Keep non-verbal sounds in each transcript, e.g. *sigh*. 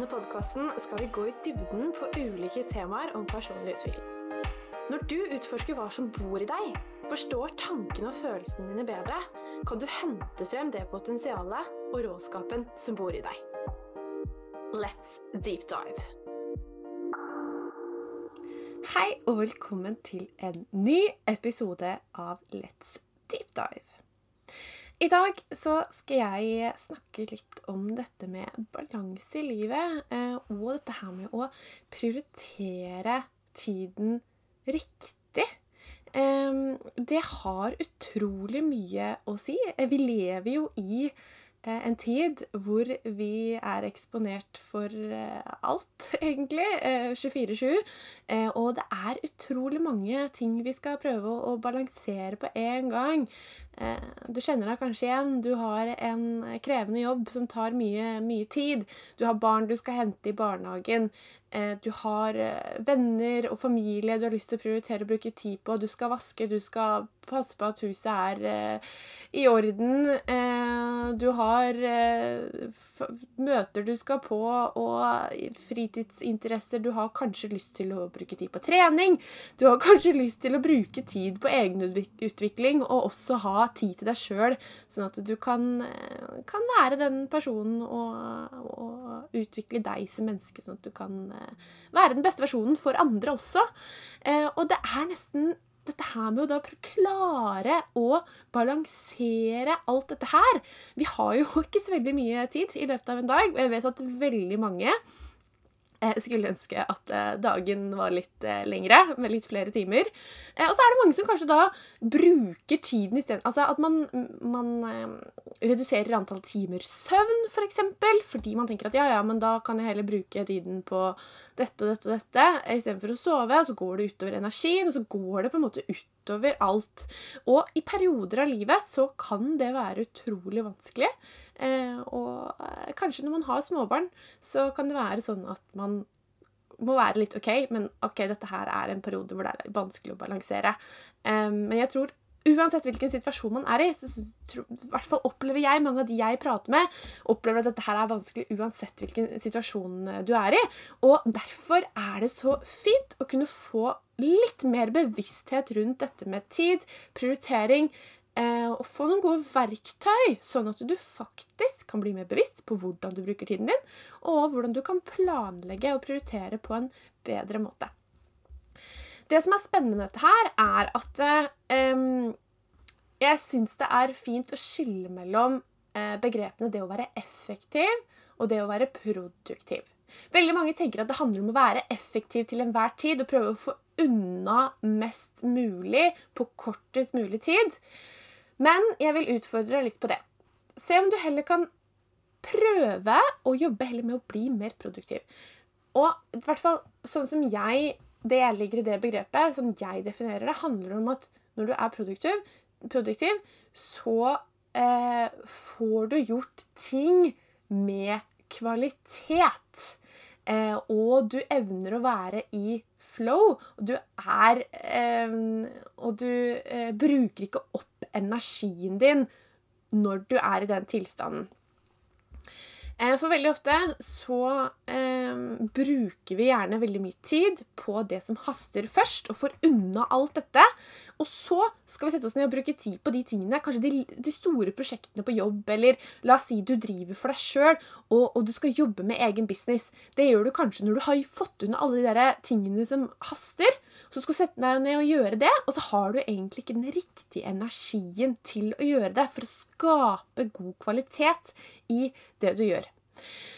denne podkasten skal vi gå i dybden på ulike temaer om personlig utvikling. Når du utforsker hva som bor i deg, forstår tankene og følelsene dine bedre, kan du hente frem det potensialet og råskapen som bor i deg. Let's deep dive. Hei og velkommen til en ny episode av Let's deep dive. I dag så skal jeg snakke litt om dette med balanse i livet, eh, og dette her med å prioritere tiden riktig. Det har utrolig mye å si. Eh, Vi lever jo i eh, en tid hvor vi er eksponert for eh, alt, *laughs* egentlig. eh, 24-7. Eh, Og det er utrolig mange ting vi skal prøve å, balansere på en gang. Eh, Du kjenner deg kanskje igjen. Du har en krevende jobb som tar mye, mye tid. Du har barn du skal hente i barnehagen. Eh, Du har eh, venner og familie du har lyst til å prioritere å bruke tid på. Du skal vaske, du skal passe på at huset er i orden. Du har møter du skal på, og fritidsinteresser. Du har kanskje lyst til å bruke tid på trening. Du har kanskje lyst til å bruke tid på egenutvikling og også ha tid til deg sjøl, sånn at du kan, eh, kan være den personen og, og utvikle deg som menneske, sånn at du kan eh, være den beste versjonen for andre også. Eh, Og det er nesten dette her med å da klare å balansere alt dette her. Vi har jo *laughs* ikke så veldig mye tid i løpet av en dag, og jeg vet at veldig mange eh, skulle ønske at eh, dagen var litt eh, lengre, med litt flere timer. Og så er det mange som kanskje da bruker tiden isteden Altså at man, man reduserer antall timer søvn, for eksempel, fordi man tenker at ja, ja, men da kan jeg heller bruke tiden på dette og dette og dette istedenfor å sove. Og så går det utover energien, og så går det på en måte utover alt. Og i perioder av livet så kan det være utrolig vanskelig. Eh, og eh, kanskje når man har småbarn, så kan det være sånn at man må være litt OK, men OK, dette her er en periode hvor det er vanskelig å balansere. Eh, men jeg tror Uansett hvilken situasjon man er i, så tro- i hvert fall opplever jeg mange av de jeg prater med, opplever at dette her er vanskelig uansett hvilken situasjon eh, du er i. Og derfor er det så fint å kunne få litt mer bevissthet rundt dette med tid, prioritering, eh, og få noen gode verktøy, sånn at du faktisk kan bli mer bevisst på hvordan du bruker tiden din, og hvordan du kan planlegge og prioritere på en bedre måte. Det som er spennende med dette her, er at um, jeg syns det er fint å skille mellom eh, begrepene det å være effektiv og det å være produktiv. Veldig mange tenker at det handler om å være effektiv til enhver tid og prøve å få unna mest mulig på kortest mulig tid. Men jeg vil utfordre deg litt på det. Se om du heller kan prøve å jobbe heller med å bli mer produktiv. Og i hvert fall sånn som jeg Det jeg ligger i det begrepet, som jeg definerer det, handler om at når du er produktiv, produktiv så eh, får du gjort ting med kvalitet. Eh, og du evner å være i flow. Og du er eh, Og du eh, bruker ikke opp energien din når du er i den tilstanden. Eh, For veldig ofte så eh, bruker vi gjerne veldig mye tid på det som haster først, og får unna alt dette. Og så skal vi sette oss ned og bruke tid på de tingene, kanskje de, de store prosjektene på jobb, eller la oss si du driver for deg sjøl, og, og du skal jobbe med egen business. Det gjør du kanskje når du har fått unna alle de der tingene som haster. Så skal du sette deg ned og gjøre det, og så har du egentlig ikke den riktige energien til å gjøre det for å skape god kvalitet i det du gjør.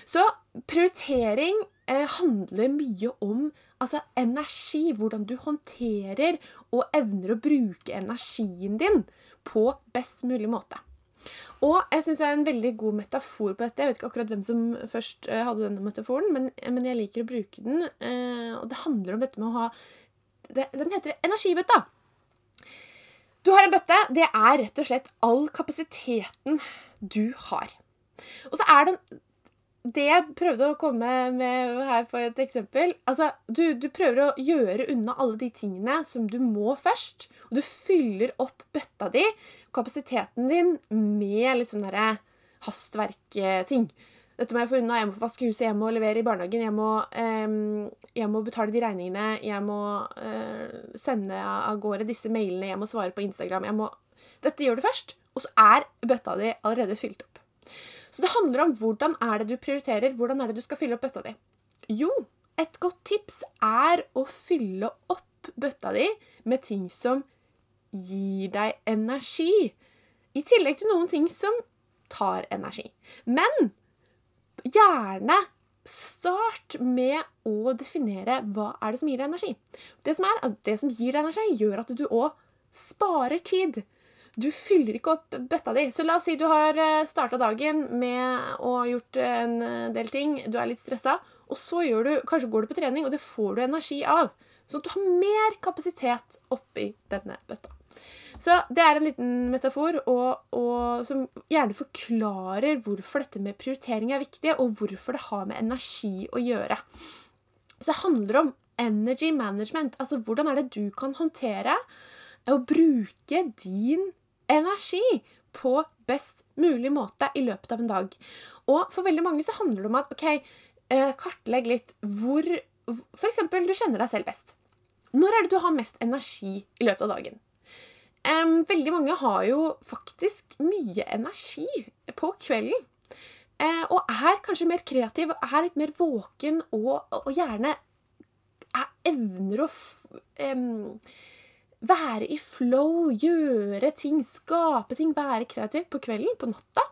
Så prioritering eh, handler mye om altså, energi, hvordan du håndterer og evner å bruke energien din på best mulig måte. Og jeg synes det er en veldig god metafor på dette. Jeg vet ikke akkurat hvem som først eh, hadde denne metaforen, men, men jeg liker å bruke den. Eh, og det handler om dette med å ha det, Den heter energibøtta. Du har en bøtte. Det er rett og slett all kapasiteten du har. Og så er det det jeg prøvde å komme med her på et eksempel altså, du, du prøver å gjøre unna alle de tingene som du må først. Og du fyller opp bøtta di, kapasiteten din, med litt sånn derre hastverkting. Dette må jeg få unna. Jeg må få vaske huset, jeg må levere i barnehagen, jeg må, eh, jeg må betale de regningene, jeg må eh, sende av gårde disse mailene, jeg må svare på Instagram jeg må... Dette gjør du først, og så er bøtta di allerede fylt opp. Så det handler om hvordan er det du prioriterer, hvordan er det du skal fylle opp bøtta di. Jo, et godt tips er å fylle opp bøtta di med ting som gir deg energi. I tillegg til noen ting som tar energi. Men gjerne start med å definere hva er det som gir deg energi. Det som, er, det som gir deg energi, gjør at du òg sparer tid. Du fyller ikke opp bøtta di. Så la oss si du har starta dagen med å gjort en del ting, du er litt stressa, og så gjør du, kanskje går du på trening, og det får du energi av. Så du har mer kapasitet oppi denne bøtta. Så det er en liten metafor og, og, som gjerne forklarer hvorfor dette med prioritering er viktig, og hvorfor det har med energi å gjøre. Så det handler om energy management. Altså hvordan er det du kan håndtere og bruke din energi på best mulig måte i løpet av en dag. Og for veldig mange så handler det om at OK, eh, kartlegg litt hvor F.eks. du kjenner deg selv best. Når er det du har mest energi i løpet av dagen? Um, veldig mange har jo faktisk mye energi på kvelden. Uh, og er kanskje mer kreativ, er litt mer våken og, og gjerne er, evner å um, være i flow, gjøre ting, skape ting, være kreativ på kvelden, på natta.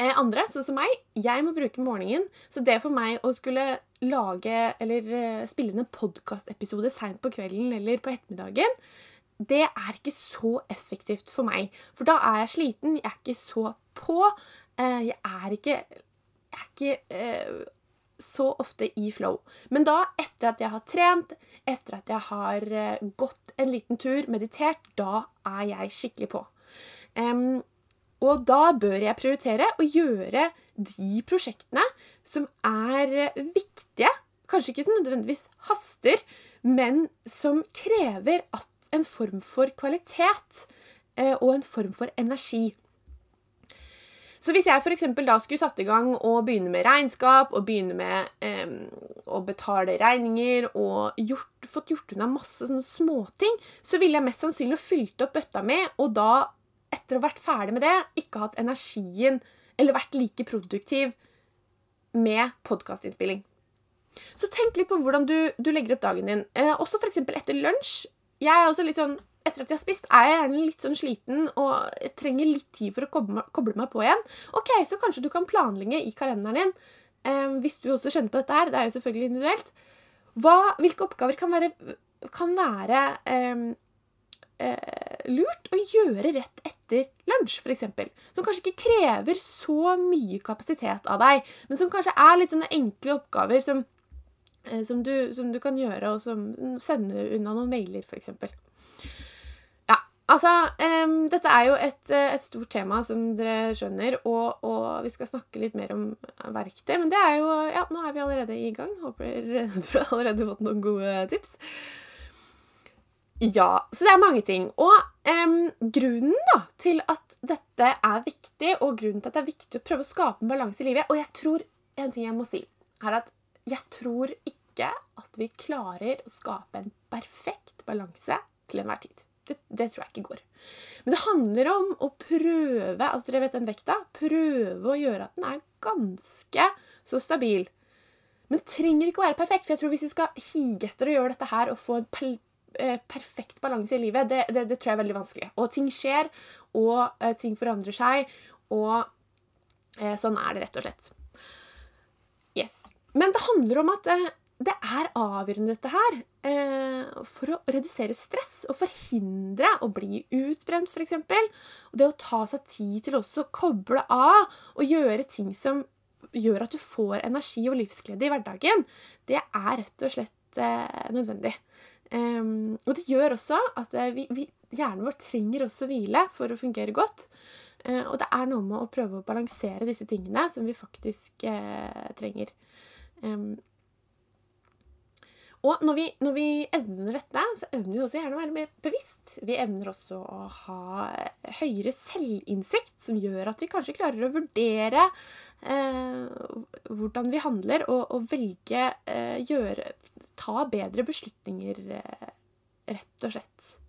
Eh, andre, sånn som meg, jeg må bruke morgenen. Så det for meg å skulle lage eller uh, spille inn en podkastepisode seint på kvelden eller på ettermiddagen det er ikke så effektivt for meg. For da er jeg sliten, jeg er ikke så på. Eh, jeg er ikke, jeg er ikke eh, så ofte i flow. Men da, etter at jeg har trent, etter at jeg har eh, gått en liten tur, meditert, da er jeg skikkelig på. og da bør jeg prioritere å gjøre de prosjektene som er viktige. Kanskje ikke som nødvendigvis haster, men som krever at en form for kvalitet eh, og en form for energi. Så hvis jeg f.eks. da skulle satt i gang og begynne med regnskap og begynne med eh, å betale regninger og gjort, fått gjort unna masse sånne småting, så ville jeg mest sannsynlig fylt opp bøtta mi, og da, etter å ha vært ferdig med det, ikke hatt energien eller vært like produktiv med podkastinnspilling. Så tenk litt på hvordan du, du legger opp dagen din. Eh, også f.eks. etter lunsj jeg er også litt sånn etter at jeg har spist, er jeg gjerne litt sånn sliten og trenger litt tid for å koble, meg på igjen. Ok, Så kanskje du kan planlegge i kalenderen din, eh, hvis du også kjenner på dette her. Det er jo selvfølgelig individuelt. Hva, hvilke oppgaver kan være, kan være eh, eh, lurt å gjøre rett etter lunsj, f.eks. Som kanskje ikke krever så mye kapasitet av deg, men som kanskje er litt sånne enkle oppgaver som Eh, som du, som du, kan gjøre, og som sende unna noen mailer, f.eks. Altså um, Dette er jo et, eh, et, stort tema, som dere skjønner, og, og, vi skal snakke litt mer om verktøy. Men det er jo Ja, nå er vi allerede i gang. Håper dere *laughs* har allerede fått noen gode tips. Ja, så det er mange ting. Og um, grunnen da, til at dette er viktig, og grunnen til at det er viktig å prøve å skape en balanse i livet Og jeg tror en ting jeg må si, er at jeg tror ikke at vi klarer å skape en perfekt balanse til enhver tid. Det, det, tror jeg ikke går. Men det handler om å prøve altså dere vet den vekta, prøve å gjøre at den er ganske så stabil. Men trenger ikke å være perfekt. For jeg tror hvis vi skal hige etter å gjøre dette her og få en eh, perfekt balanse i livet, det, det, det, tror jeg er veldig vanskelig. Og ting skjer, og uh, ting forandrer seg, og uh, sånn er det rett og slett. Yes. Men det handler om at eh, det er avgjørende, dette her, eh, for å redusere stress og forhindre å bli utbrent, f.eks. Og det å ta seg tid til også å koble av og gjøre ting som gjør at du får energi og livsglede i hverdagen, det er rett og slett eh, nødvendig. Um, og det gjør også at vi, vi, hjernen vår trenger også hvile for å fungere godt. Og det er noe med å prøve å balansere disse tingene som vi faktisk trenger. Um, Og når vi, når vi, evner dette, så evner vi også gjerne å være mer bevisst. Vi evner også å ha høyere selvinnsikt, som gjør at vi kanskje klarer å vurdere eh, hvordan vi handler, og, og velge eh, gjøre, Ta bedre beslutninger, eh, rett og slett.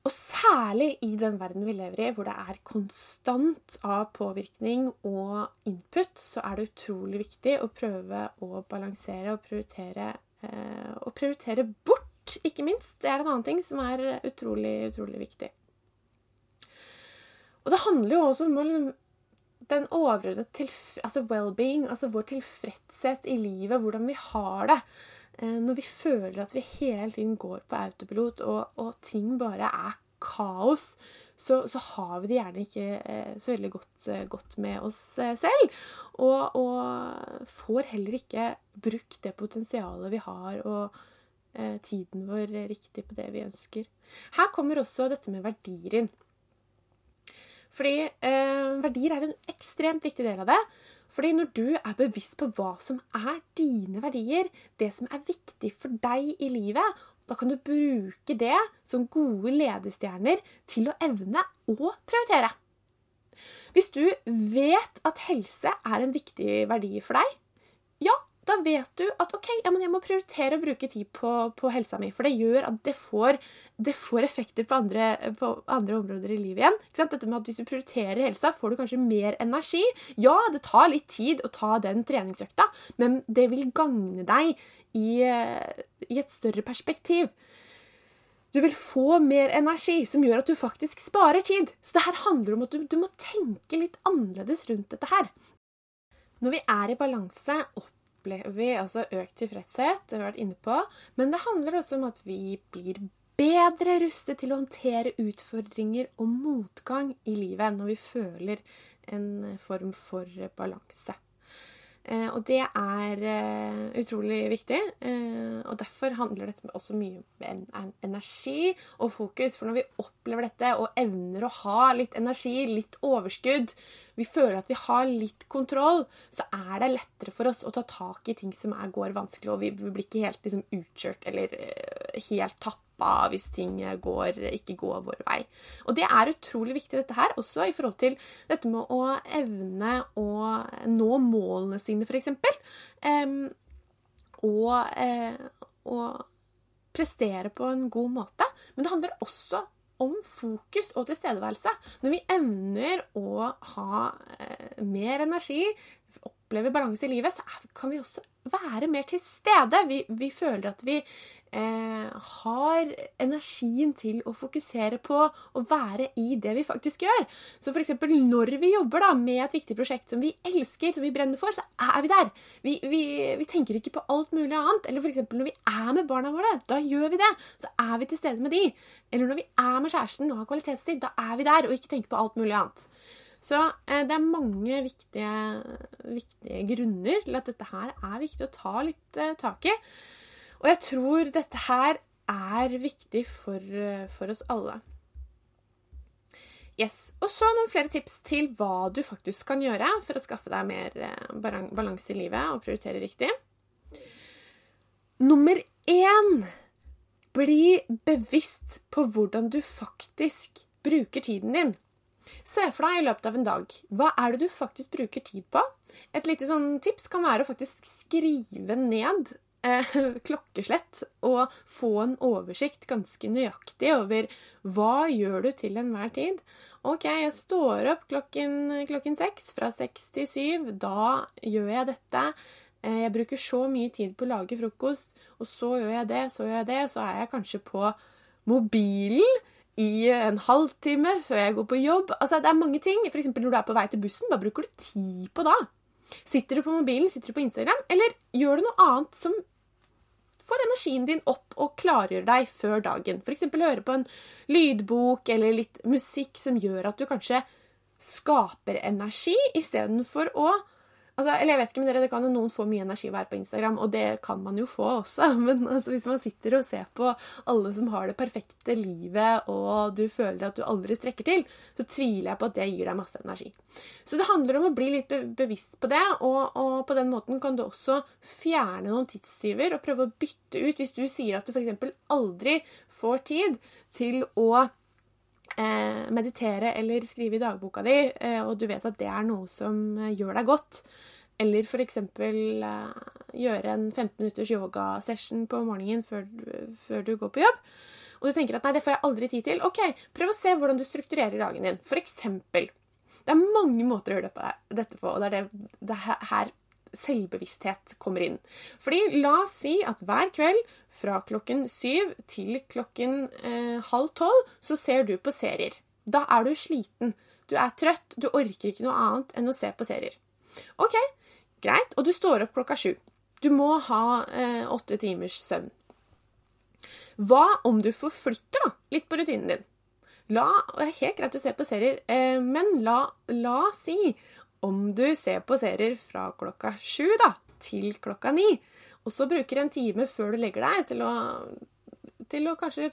Og særlig i den verden vi lever i, hvor det er konstant av påvirkning og input, så er det utrolig viktig å prøve å balansere og prioritere, eh, og prioritere bort, ikke minst. Det er en annen ting som er utrolig, utrolig viktig. Og det handler jo også om liksom, den overordnede altså well-being, altså vår tilfredshet i livet, hvordan vi har det. Eh, når vi føler at vi hele tiden går på autopilot, og, og ting bare er kaos, så, så, har vi det gjerne ikke eh, så veldig godt, eh, godt med oss selv. Og, og, får heller ikke brukt det potensialet vi har, og tiden vår riktig på det vi ønsker. Her kommer også dette med verdier inn. Fordi eh, verdier er en ekstremt viktig del av det. Fordi når du er bevisst på hva som er dine verdier, det som er viktig for deg i livet, da kan du bruke det som gode ledestjerner til å evne å prioritere. Hvis du vet at helse er en viktig verdi for deg, ja, da vet du at ok, ja, jeg må prioritere å bruke tid på, på helsa mi. For det gjør at det får, det får effekter på andre, på andre, områder i livet igjen. Dette med at Hvis du prioriterer helsa, får du kanskje mer energi. Ja, det tar litt tid å ta den treningsøkta, men det vil gagne deg i, i et større perspektiv. Du vil få mer energi, som gjør at du faktisk sparer tid. Så det her handler om at du, du må tenke litt annerledes rundt dette her. Når vi er i balanse, opp opplever altså økt tilfredshet, det har vi vært inne på, men det handler også om at vi blir bedre rustet til å håndtere utfordringer og motgang i livet når vi føler en form for balanse. Eh, og det er eh, utrolig viktig. Eh, og derfor handler dette også mye om energi og fokus. For når vi opplever dette og evner å ha litt energi, litt overskudd, vi føler at vi har litt kontroll, så er det lettere for oss å ta tak i ting som er, går vanskelig, og vi blir ikke helt liksom, utkjørt eller helt tappa hvis ting går, ikke går vår vei. Og det er utrolig viktig, dette her, også i forhold til dette med å evne å nå målene sine, f.eks. Um, og, eh, og prestere på en god måte. Men det handler også om fokus og tilstedeværelse. Når vi evner å ha eh, mer energi, opplever balanse i livet, så kan vi også være mer til stede. Vi, vi føler at vi eh, har energien til å fokusere på å være i det vi faktisk gjør. Så f.eks. når vi jobber da, med et viktig prosjekt som vi elsker, som vi brenner for, så er vi der. Vi, vi, vi tenker ikke på alt mulig annet. Eller f.eks. når vi er med barna våre, da gjør vi det. Så er vi til stede med de. Eller når vi er med kjæresten og har kvalitetstid, da er vi der og ikke tenker på alt mulig annet. Så eh, det er mange viktige, viktige, grunner til at dette her er viktig å ta litt eh, tak i. Og jeg tror dette her er viktig for, for oss alle. Yes. Og så noen flere tips til hva du faktisk kan gjøre for å skaffe deg mer eh, balanse i livet og prioritere riktig. Nummer én bli bevisst på hvordan du faktisk bruker tiden din. Se for deg i løpet av en dag. Hva er det du faktisk bruker tid på? Et lite sånn tips kan være å faktisk skrive ned eh, *laughs* klokkeslett og få en oversikt ganske nøyaktig over hva gjør du til enhver tid. Ok, jeg står opp klokken, klokken seks. Fra seks til syv. Da gjør jeg dette. Eh, jeg bruker så mye tid på å lage frokost, og så gjør jeg det, så gjør jeg det. Så er jeg kanskje på mobilen i en halvtime før jeg går på jobb. Altså, Det er mange ting. F.eks. når du er på vei til bussen. Hva bruker du tid på da? Sitter du på mobilen, sitter du på Instagram, eller gjør du noe annet som får energien din opp og klargjør deg før dagen? F.eks. høre på en lydbok eller litt musikk som gjør at du kanskje skaper energi, istedenfor å Altså, eller jeg vet ikke med dere, Det kan jo noen få mye energi å være på Instagram, og det kan man jo få også. *laughs* Men altså, hvis man sitter og ser på alle som har det perfekte livet, og du føler at du aldri strekker til, så tviler jeg på at det gir deg masse energi. Så det handler om å bli litt bevisst på det, og, og på den måten kan du også fjerne noen tidstyver og prøve å bytte ut hvis du sier at du f.eks. aldri får tid til å meditere eller skrive i dagboka di, eh, og du vet at det er noe som eh, gjør deg godt, eller f.eks. Eh, gjøre en 15 minutters yogasession på morgenen før, før, du går på jobb, og du tenker at nei, det får jeg aldri tid til, ok, prøv å se hvordan du strukturerer dagen din. For eksempel. Det er mange måter å gjøre dette på, og det er det, det her selvbevissthet kommer inn. Fordi la oss si at hver kveld fra klokken syv til klokken eh, halv tolv så ser du på serier. Da er du sliten. Du er trøtt. Du orker ikke noe annet enn å se på serier. Ok, greit. Og du står opp klokka sju. Du må ha eh, åtte timers søvn. Hva om du forflytter da, litt på rutinen din? La, det er helt greit å se på serier, eh, men la, la si om du ser på serier fra klokka sju til klokka ni, og så bruker en time før du legger deg til å, til å kanskje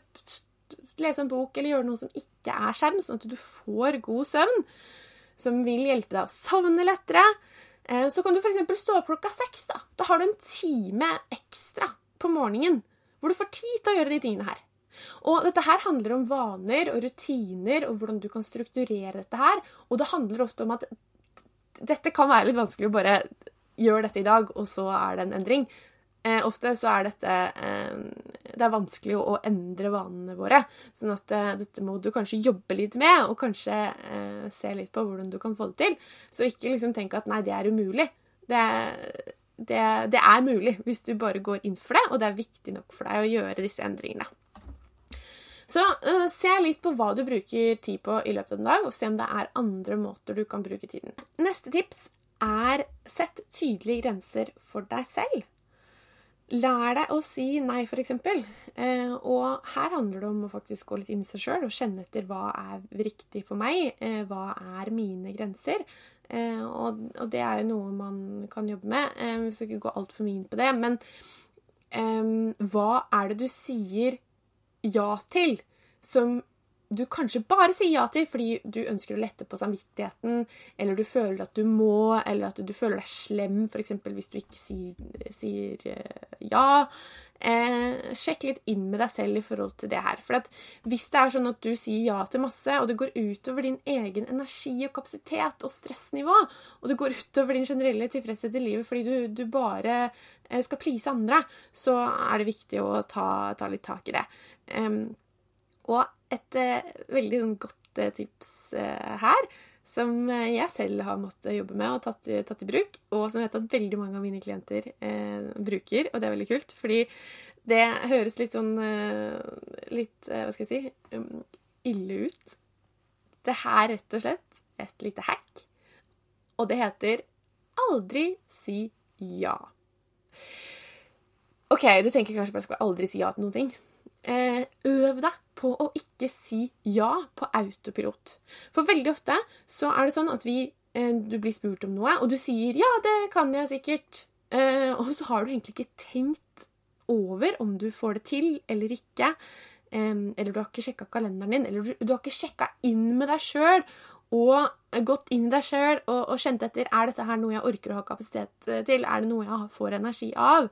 lese en bok eller gjøre noe som ikke er skjerm, sånn at du får god søvn, som vil hjelpe deg å sovne lettere, eh, så kan du f.eks. stå opp klokka seks. Da. da har du en time ekstra på morgenen hvor du får tid til å gjøre de tingene her. Og dette her handler om vaner og rutiner og hvordan du kan strukturere dette her. Og det handler ofte om at dette kan være litt vanskelig å bare gjøre dette i dag, og så er det en endring. Eh, ofte så er dette eh, Det er vanskelig å, å, endre vanene våre. Sånn at eh, dette må du kanskje jobbe litt med, og kanskje eh, se litt på hvordan du kan få det til. Så ikke liksom tenk at nei, det er umulig. Det, det, det er mulig hvis du bare går inn for det, og det er viktig nok for deg å gjøre disse endringene. Så uh, se litt på hva du bruker tid på i løpet av en dag, og se om det er andre måter du kan bruke tiden. Neste tips er sett tydelige grenser for deg selv. Lær deg å si nei, f.eks. Eh, og her handler det om å faktisk gå litt inn i seg sjøl og kjenne etter hva er riktig for meg. Eh, hva er mine grenser? Eh, og, det er jo noe man kan jobbe med. Eh, vi skal ikke gå altfor mye inn på det. Men hva er det du sier ja til, som du kanskje bare sier ja til fordi du ønsker å lette på samvittigheten, eller du føler at du må, eller at du føler deg slem, f.eks. hvis du ikke sier, sier eh, ja. Eh, sjekk litt inn med deg selv i forhold til det her. For hvis det er sånn at du sier ja til masse, og det går utover din egen energi og kapasitet og stressnivå, og det går utover din generelle tilfredshet i livet fordi du, du bare eh, skal please andre, så er det viktig å ta, ta litt tak i det. Um, og et uh, veldig sånn, godt uh, tips uh, her, som jeg selv har måttet jobbe med og tatt, tatt, i bruk, og som jeg vet at veldig mange av mine klienter bruker, og det er veldig kult, fordi det høres litt sånn Litt, hva skal jeg si um, ille ut. Det er rett og slett et lite hack, og det heter aldri si ja. OK, du tenker kanskje bare skal aldri si ja til noen ting. Eh, øv deg på å ikke si ja på autopilot. For veldig ofte så er det sånn at vi, eh, du blir spurt om noe, og du sier 'ja, det kan jeg sikkert', eh, og så har du egentlig ikke tenkt over om du får det til eller ikke. eller du har ikke sjekka kalenderen din, eller du, har ikke sjekka inn med deg sjøl og gått inn i deg sjøl og, og, kjent etter er dette her noe jeg orker å ha kapasitet til. Er det noe jeg får energi av?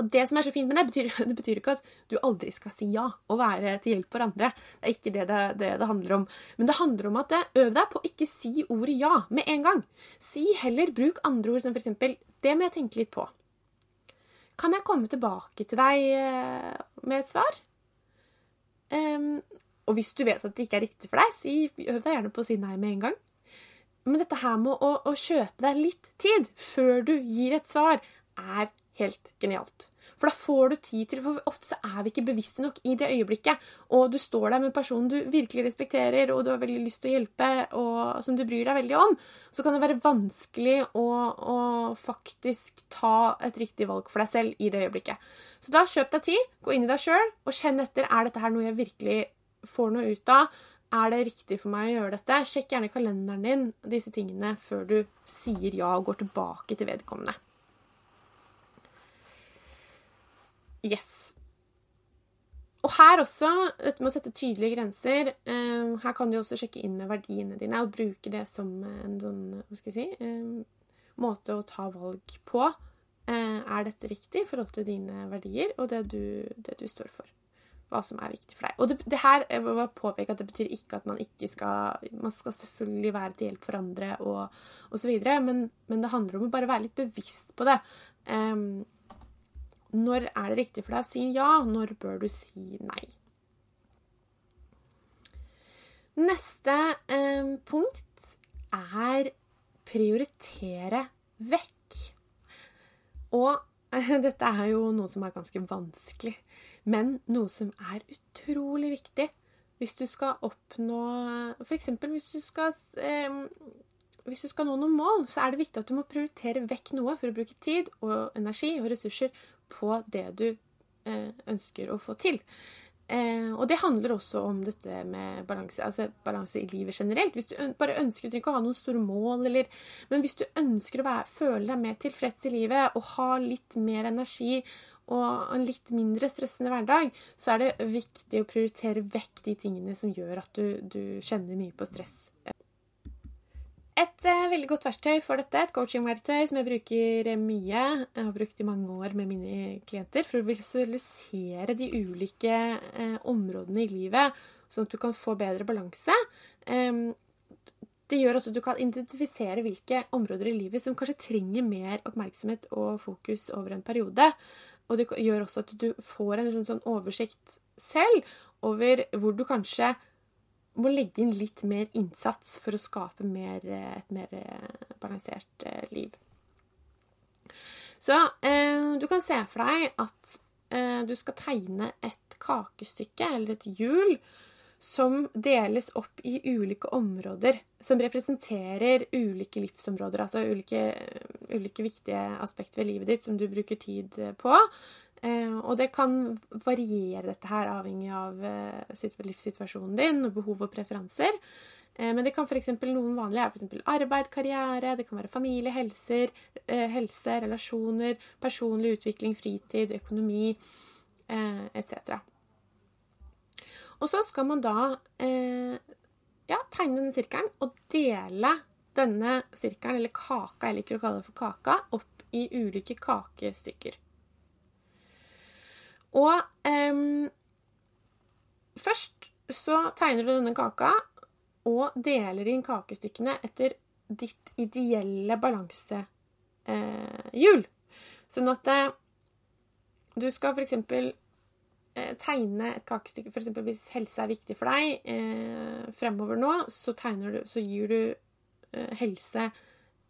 Og det som er så fint med det, betyr, *laughs* det betyr ikke at du aldri skal si ja og være til hjelp for andre. Det er ikke det det, det det, handler om. Men det handler om at øv deg på å ikke si ordet ja med en gang. Si heller bruk andre ord som for eksempel Det må jeg tenke litt på. Kan jeg komme tilbake til deg eh, med et svar? Um, og hvis du vet at det ikke er riktig for deg, si, øv deg gjerne på å si nei med en gang. Men dette her med å, å kjøpe deg litt tid før du gir et svar, er helt genialt. For da får du tid til For ofte så er vi ikke bevisste nok i det øyeblikket. Og du står der med personen du virkelig respekterer, og du har veldig lyst til å hjelpe, og som du bryr deg veldig om. Så kan det være vanskelig å, å faktisk ta et riktig valg for deg selv i det øyeblikket. Så da kjøp deg tid, gå inn i deg sjøl og kjenn etter er dette her noe jeg virkelig får noe ut av. Er det riktig for meg å gjøre dette? Sjekk gjerne kalenderen din disse tingene før du sier ja og går tilbake til vedkommende. Yes. Og her også, dette med å sette tydelige grenser eh, Her kan du også sjekke inn med verdiene dine og bruke det som en sånn, hva skal jeg si, eh, måte å ta valg på. Eh, er dette riktig i forhold til dine verdier og det du, det du, står for? Hva som er viktig for deg. Og det, det her jeg må påpeke at det betyr ikke at man ikke skal Man skal selvfølgelig være til hjelp for andre og osv., men, men det handler om å bare være litt bevisst på det. Um, når er det riktig for deg å si ja? Når bør du si nei? Neste eh, punkt er prioritere vekk. Og eh, *laughs* dette er jo noe som er ganske vanskelig, men noe som er utrolig viktig hvis du skal oppnå F.eks. hvis eh, hvis du skal nå noen mål, så er det viktig at du må prioritere vekk noe for å bruke tid og energi og ressurser på det du eh, ønsker å få til. Eh, og det handler også om dette med balanse, altså balanse i livet generelt. Hvis du bare ønsker, du trenger ikke å ha noen store mål, eller, men hvis du ønsker å være, føle deg mer tilfreds i livet og ha litt mer energi og en litt mindre stressende hverdag, så er det viktig å prioritere vekk de tingene som gjør at du, du kjenner mye på stress. Et uh, veldig godt verktøy for dette, et coachingverktøy som jeg bruker mye, jeg har brukt i mange år med mine klienter, for å visualisere de ulike uh, områdene i livet, sånn at du kan få bedre balanse. Um, det gjør også at du kan identifisere hvilke områder i livet som kanskje trenger mer oppmerksomhet og fokus over en periode. Og det gjør også at du får en sånn, sånn oversikt selv over hvor du kanskje må legge inn litt mer innsats for å skape mer, et mer eh, balansert eh, liv. Så eh, du kan se for deg at eh, du skal tegne et kakestykke eller et hjul som deles opp i ulike områder som representerer ulike livsområder, altså ulike, ulike viktige aspekter ved livet ditt som du bruker tid på. Eh, og det kan variere dette her avhengig av eh, livssituasjonen din og behov og preferanser. Eh, men det kan f.eks. noen vanlige er f.eks. arbeid, karriere, det kan være familie, helser, helse, relasjoner, personlig utvikling, fritid, økonomi etc. Og så skal man da ja, tegne denne sirkelen og dele denne sirkelen, eller kaka, jeg liker å kalle det for kaka, opp i ulike kakestykker. Og um, først så tegner du denne kaka og deler inn kakestykkene etter ditt ideelle balansehjul. Eh, sånn at eh, du skal f.eks. Eh, tegne et kakestykke F.eks. hvis helse er viktig for deg eh, fremover nå, så, du, så gir du eh, helse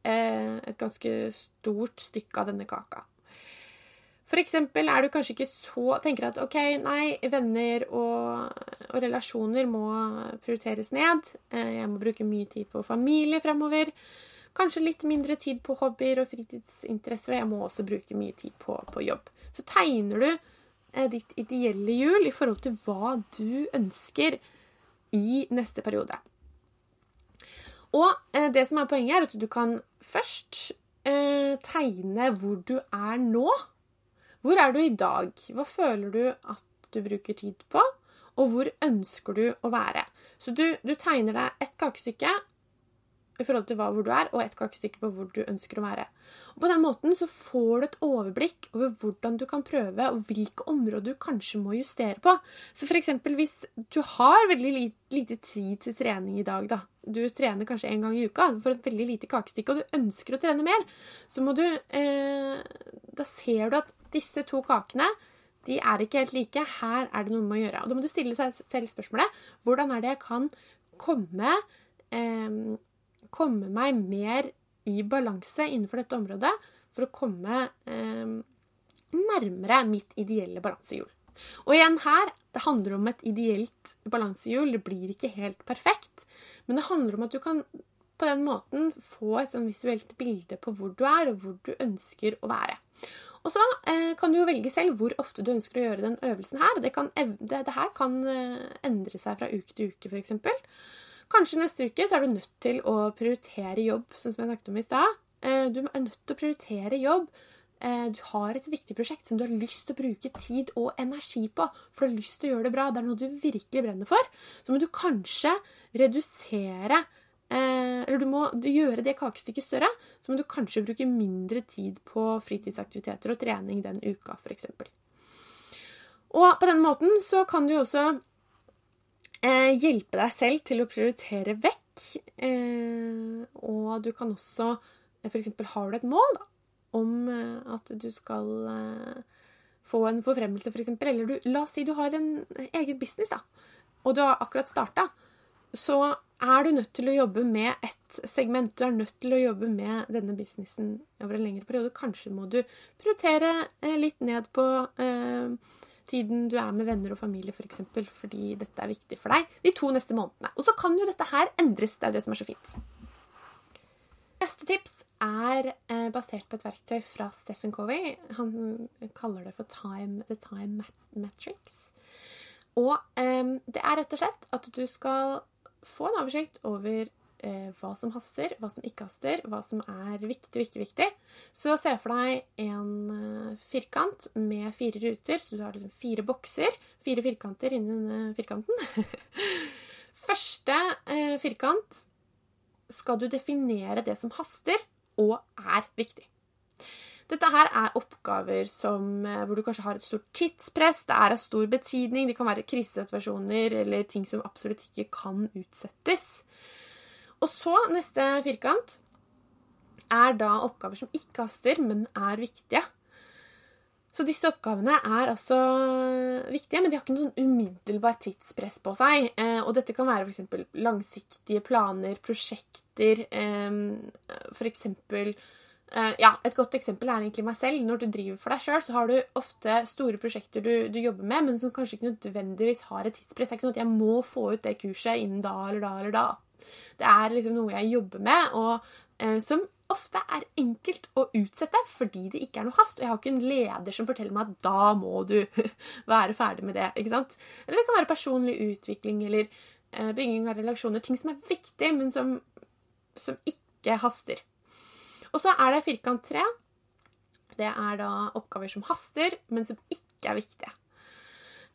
eh, et ganske stort stykke av denne kaka. For eksempel er du kanskje ikke så Tenker at OK, nei, venner og, og, relasjoner må prioriteres ned. Eh, jeg må bruke mye tid på familie fremover. Kanskje litt mindre tid på hobbyer og fritidsinteresser. Og jeg må også bruke mye tid på, på jobb. Så tegner du eh, ditt ideelle hjul i forhold til hva du ønsker i neste periode. Og eh, det som er poenget, er at du kan først tegne hvor du er nå hvor er du i dag? Hva føler du at du bruker tid på? Og hvor ønsker du å være? Så du, du tegner deg ett kakestykke i forhold til hva, hvor du er, og ett kakestykke på hvor du ønsker å være. Og På den måten så får du et overblikk over hvordan du kan prøve, og hvilke områder du kanskje må justere på. Så f.eks. hvis du har veldig lite tid til trening i dag, da. Du trener kanskje en gang i uka, for et veldig lite kakestykke, og du ønsker å trene mer, så må du eh, Da ser du at disse to kakene de er ikke helt like. Her er det noe med å gjøre. Og da må du stille deg selv spørsmålet hvordan er det jeg kan komme, eh, komme meg mer i balanse innenfor dette området for å komme eh, nærmere mitt ideelle balansehjul. Og igjen her det handler om et ideelt balansehjul. Det blir ikke helt perfekt, men det handler om at du kan på den måten få et sånn visuelt bilde på hvor du er, og hvor du ønsker å være. Og så eh, kan du jo velge selv hvor ofte du ønsker å gjøre den øvelsen her. Det, kan, det, det her kan eh, endre seg fra uke til uke, f.eks. Kanskje neste uke så er du nødt til å prioritere jobb, sånn som jeg snakket om i stad. Eh, du er nødt til å prioritere jobb. Eh, du har et viktig prosjekt som du har lyst til å bruke tid og energi på, for du har lyst til å gjøre det bra. Det er noe du virkelig brenner for. Så må du kanskje redusere Eh, eller du må gjøre det kakestykket større, så må du kanskje bruke mindre tid på fritidsaktiviteter og trening den uka, f.eks. Og på den måten så kan du også eh, hjelpe deg selv til å prioritere vekk. Eh, og du kan også f.eks. har du et mål da, om eh, at du skal eh, få en forfremmelse, f.eks. For eller du, la oss si du har en egen business, da, og du har akkurat starta så er du nødt til å jobbe med ett segment. Du er nødt til å jobbe med denne businessen over en lengre periode. Kanskje må du prioritere eh, litt ned på eh, tiden du er med venner og familie, f.eks., for eksempel, fordi dette er viktig for deg de to neste månedene. Og så kan jo dette her endres. Det er det som er så fint. Neste tips er eh, basert på et verktøy fra Stephen Covey. Han kaller det for time, The Time Matrix. Og um, det er rett og slett at du skal få en oversikt over eh, hva som haster, hva som ikke haster, hva som er viktig og ikke viktig. Så se for deg en eh, firkant med fire ruter, så du har liksom fire bokser. Fire firkanter inni denne firkanten. *laughs* Første eh, firkant skal du definere det som haster og er viktig. Dette her er oppgaver som, eh, hvor du kanskje har et stort tidspress, det er av stor betydning, det kan være krisesituasjoner eller ting som absolutt ikke kan utsettes. Og så, neste firkant, er da oppgaver som ikke haster, men er viktige. Så disse oppgavene er altså viktige, men de har ikke noen umiddelbar tidspress på seg. Eh, og dette kan være f.eks. langsiktige planer, prosjekter, eh, f.eks. Uh, ja, Et godt eksempel er egentlig meg selv. Når du driver for deg sjøl, så har du ofte store prosjekter du, du, jobber med, men som kanskje ikke nødvendigvis har et tidspress. Det er ikke sånn at jeg må få ut det kurset innen da eller da eller da. Det er liksom noe jeg jobber med, og eh, som ofte er enkelt å utsette fordi det ikke er noe hast. Og jeg har ikke en leder som forteller meg at da må du *laughs* være ferdig med det. ikke sant? Eller det kan være personlig utvikling eller eh, bygging av relasjoner. Ting som er viktig, men som, som ikke haster. Og så er det firkant tre. Det er da oppgaver som haster, men som ikke er viktige.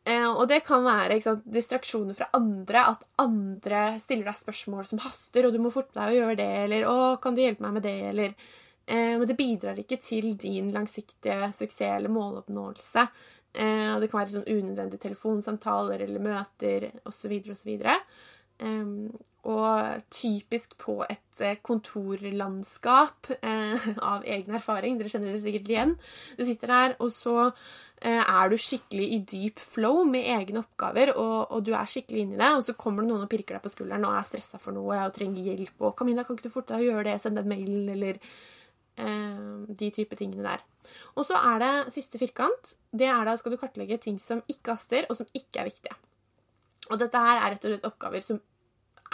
Eh, og det kan være sant, distraksjoner fra andre, at andre stiller deg spørsmål som haster, og du må forte deg å gjøre det, eller 'Å, kan du hjelpe meg med det', eller eh, Men det bidrar ikke til din langsiktige suksess eller måloppnåelse. Eh, det kan være sånn unødvendige telefonsamtaler eller møter osv. osv. Um, og typisk på et eh, kontorlandskap eh, av egen erfaring. Dere kjenner det sikkert igjen. Du sitter der, og så eh, er du skikkelig i dyp flow med egne oppgaver, og, og, du er skikkelig inni det, og så kommer det noen og pirker deg på skulderen og er stressa for noe og trenger hjelp, og 'Kamina, kan ikke du forte deg å gjøre det? Send en mail', eller de type tingene der. Og så er det siste firkant. Det er da skal du kartlegge ting som ikke haster, og som ikke er viktige. Og dette her er rett og slett oppgaver som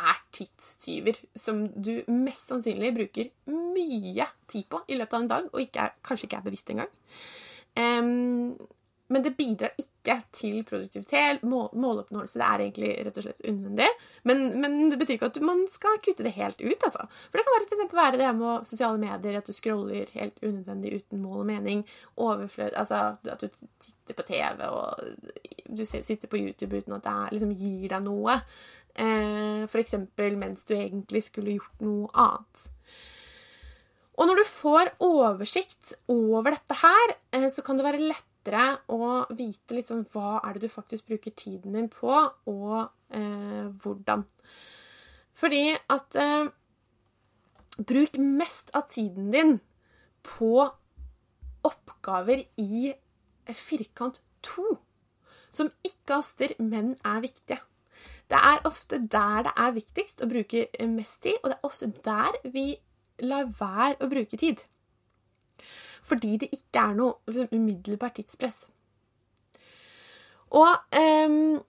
er tidstyver som du mest sannsynlig bruker mye tid på i løpet av en dag, og ikke er, kanskje ikke er bevisst engang. Um, men det bidrar ikke til produktivitet, mål, måloppnåelse. Det er egentlig rett og slett unødvendig. Men, men, det betyr ikke at man skal kutte det helt ut. altså. For det kan være, for være det med sosiale medier, at du scroller helt unødvendig uten mål og mening. Overflød, altså At du titter på TV og du sitter på YouTube uten at det liksom gir deg noe. Eh, F.eks. mens du egentlig skulle gjort noe annet. Og når du får oversikt over dette her, eh, så kan det være lettere å vite sånn hva er det du faktisk bruker tiden din på, og eh, hvordan. Fordi at eh, Bruk mest av tiden din på oppgaver i firkant 2 som ikke haster, men er viktige. Det er ofte der det er viktigst å bruke mest tid, og det er ofte der vi lar være å bruke tid. Fordi det ikke er noe liksom, umiddelbart tidspress. Og um,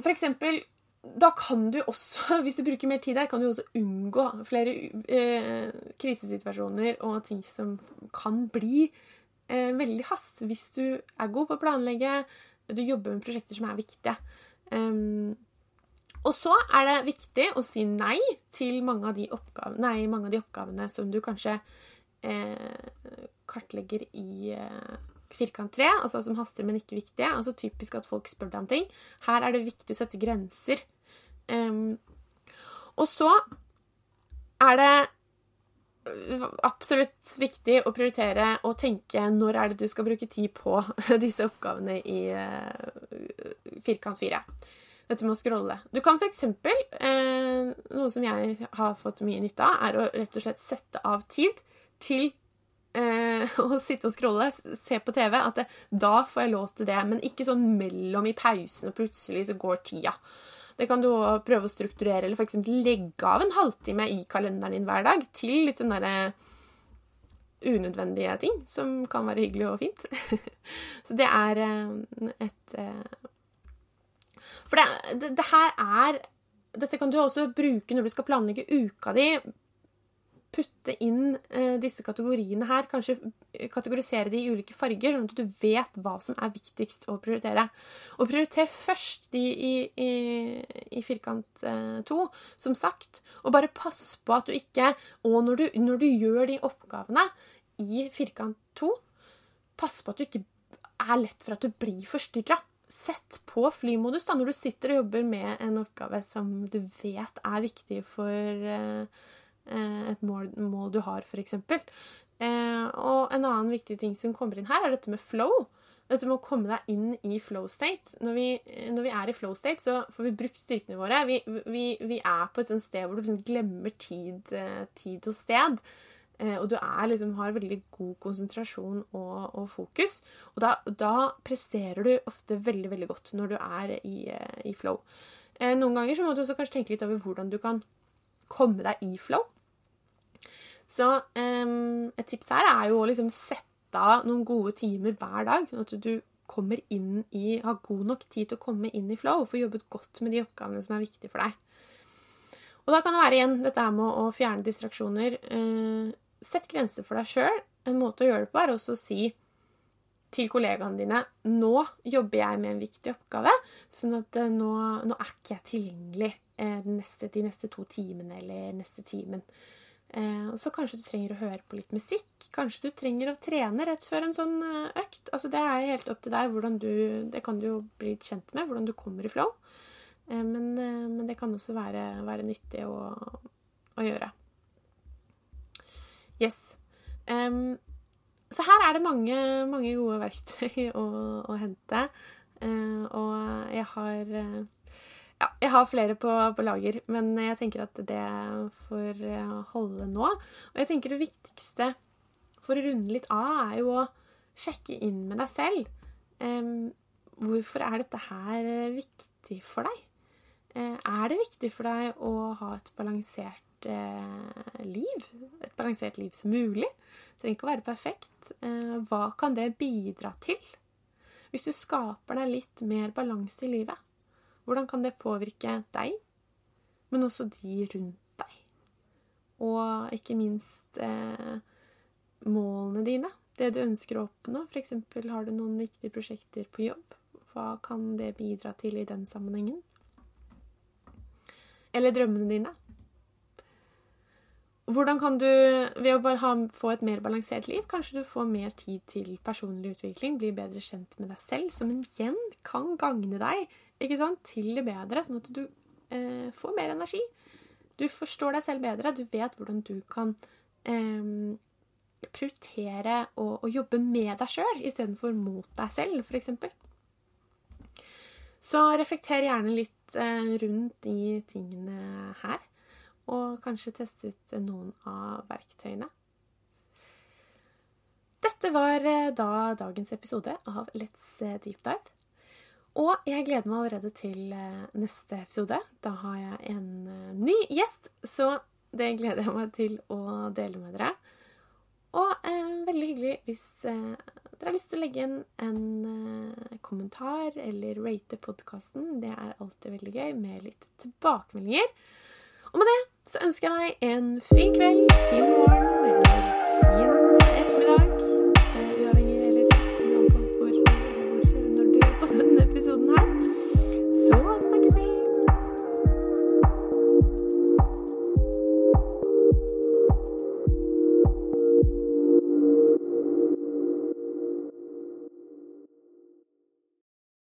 for eksempel da kan du også, *laughs* hvis du bruker mer tid der, kan du også unngå flere eh, krisesituasjoner og ting som kan bli eh, veldig hast hvis du er god på å planlegge, du jobber med prosjekter som er viktige. Um, og så er det viktig å si nei til mange av de oppgavene, nei, mange av de oppgavene som du kanskje eh, kartlegger i eh, firkant 3, altså som haster, men ikke viktige. Altså typisk at folk spør deg om ting. Her er det viktig å sette grenser. Um, og så er det absolutt viktig å prioritere og tenke når er det du skal bruke tid på *laughs* disse oppgavene i uh, firkant 4 dette med å scrolle. Du kan f.eks. Eh, noe som jeg har fått mye nytte av, er å rett og slett sette av tid til eh, *laughs* å sitte og scrolle, se på TV. At det, da får jeg lov til det. Men ikke sånn mellom i pausen, og plutselig så går tida. Det kan du òg prøve å strukturere, eller f.eks. legge av en halvtime i kalenderen din hver dag til litt sånn derre unødvendige ting som kan være hyggelig og fint. *laughs* så det er eh, et eh, for det, det, det, her er Dette kan du også bruke når du skal planlegge uka di. Putte inn eh, disse kategoriene her. Kanskje kategorisere de i ulike farger, sånn at du vet hva som er viktigst å prioritere. Og prioriter først de i, i, i firkant eh, to, som sagt. Og bare pass på at du ikke Og når du, når du gjør de oppgavene i firkant to, pass på at du ikke er lett for at du blir forstyrra sett på flymodus da, når du sitter og jobber med en oppgave som du vet er viktig for eh, eh et mål, mål, du har, f.eks. Eh, og en annen viktig ting som kommer inn her, er dette med flow. Dette med å komme deg inn i flow state. Når vi, når vi er i flow state, så får vi brukt styrkene våre. Vi, vi, vi er på et sånt sted hvor du liksom glemmer tid, eh, tid og sted. Eh, og du liksom, har veldig god konsentrasjon og, og fokus. Og da, da, presterer du ofte veldig veldig godt når du er i, eh, i, flow. Eh, noen ganger så må du også kanskje tenke litt over hvordan du kan komme deg i flow. Så um, et tips her er jo å liksom sette av noen gode timer hver dag. sånn at du kommer inn i, har god nok tid til å komme inn i flow og få jobbet godt med de oppgavene som er viktige for deg. Og da kan det være igjen dette her med å fjerne distraksjoner. Eh, sett grenser for deg sjøl. En måte å gjøre det på er også å si til kollegaene dine nå jobber jeg med en viktig oppgave, sånn at eh, nå, nå er ikke jeg tilgjengelig eh, neste, de neste to timene eller neste timen. Eh, så kanskje du trenger å høre på litt musikk. Kanskje du trenger å trene rett før en sånn økt. Altså, det er helt opp til deg. hvordan du, Det kan du jo bli kjent med, hvordan du kommer i flow. Men, men, det kan også være, være nyttig å, å gjøre. Yes. Um, så her er det mange, mange gode verktøy *laughs* å, å hente. Uh, og jeg har uh, ja, jeg har flere på, på, lager, men jeg tenker at det får holde nå. Og jeg tenker det viktigste for å runde litt av, er jo å sjekke inn med deg selv. Um, hvorfor er dette her viktig for deg? Uh, er det viktig for deg å ha et balansert eh, liv. Et balansert liv som mulig. Det trenger ikke å være perfekt. Eh, hva kan det bidra til? Hvis du skaper deg litt mer balanse i livet, hvordan kan det påvirke deg, men også de rundt deg? Og ikke minst eh, målene dine. Det du ønsker å oppnå. F.eks. har du noen viktige prosjekter på jobb. Hva kan det bidra til i den sammenhengen? Eller drømmene dine. Hvordan kan du, ved å bare ha, få et mer balansert liv, kanskje du får mer tid til personlig utvikling, blir bedre kjent med deg selv, som igjen kan gagne deg ikke sant, til det bedre, sånn at du eh, får mer energi. Du forstår deg selv bedre, du vet hvordan du kan eh, prioritere å jobbe med deg sjøl istedenfor mot deg selv, f.eks. Så reflekter gjerne litt eh, rundt de tingene her og kanskje teste ut noen av verktøyene. Dette var eh, da dagens episode av Let's eh, Deep Dive. Og jeg gleder meg allerede til neste episode. Da har jeg en ny gjest, så det gleder jeg meg til å dele med dere. Og eh, veldig hyggelig hvis eh, dere har lyst til å legge inn en eh, kommentar eller rate podkasten. Det er alltid veldig gøy med litt tilbakemeldinger. Og med det så ønsker jeg deg en fin kveld, fin morgen eller fin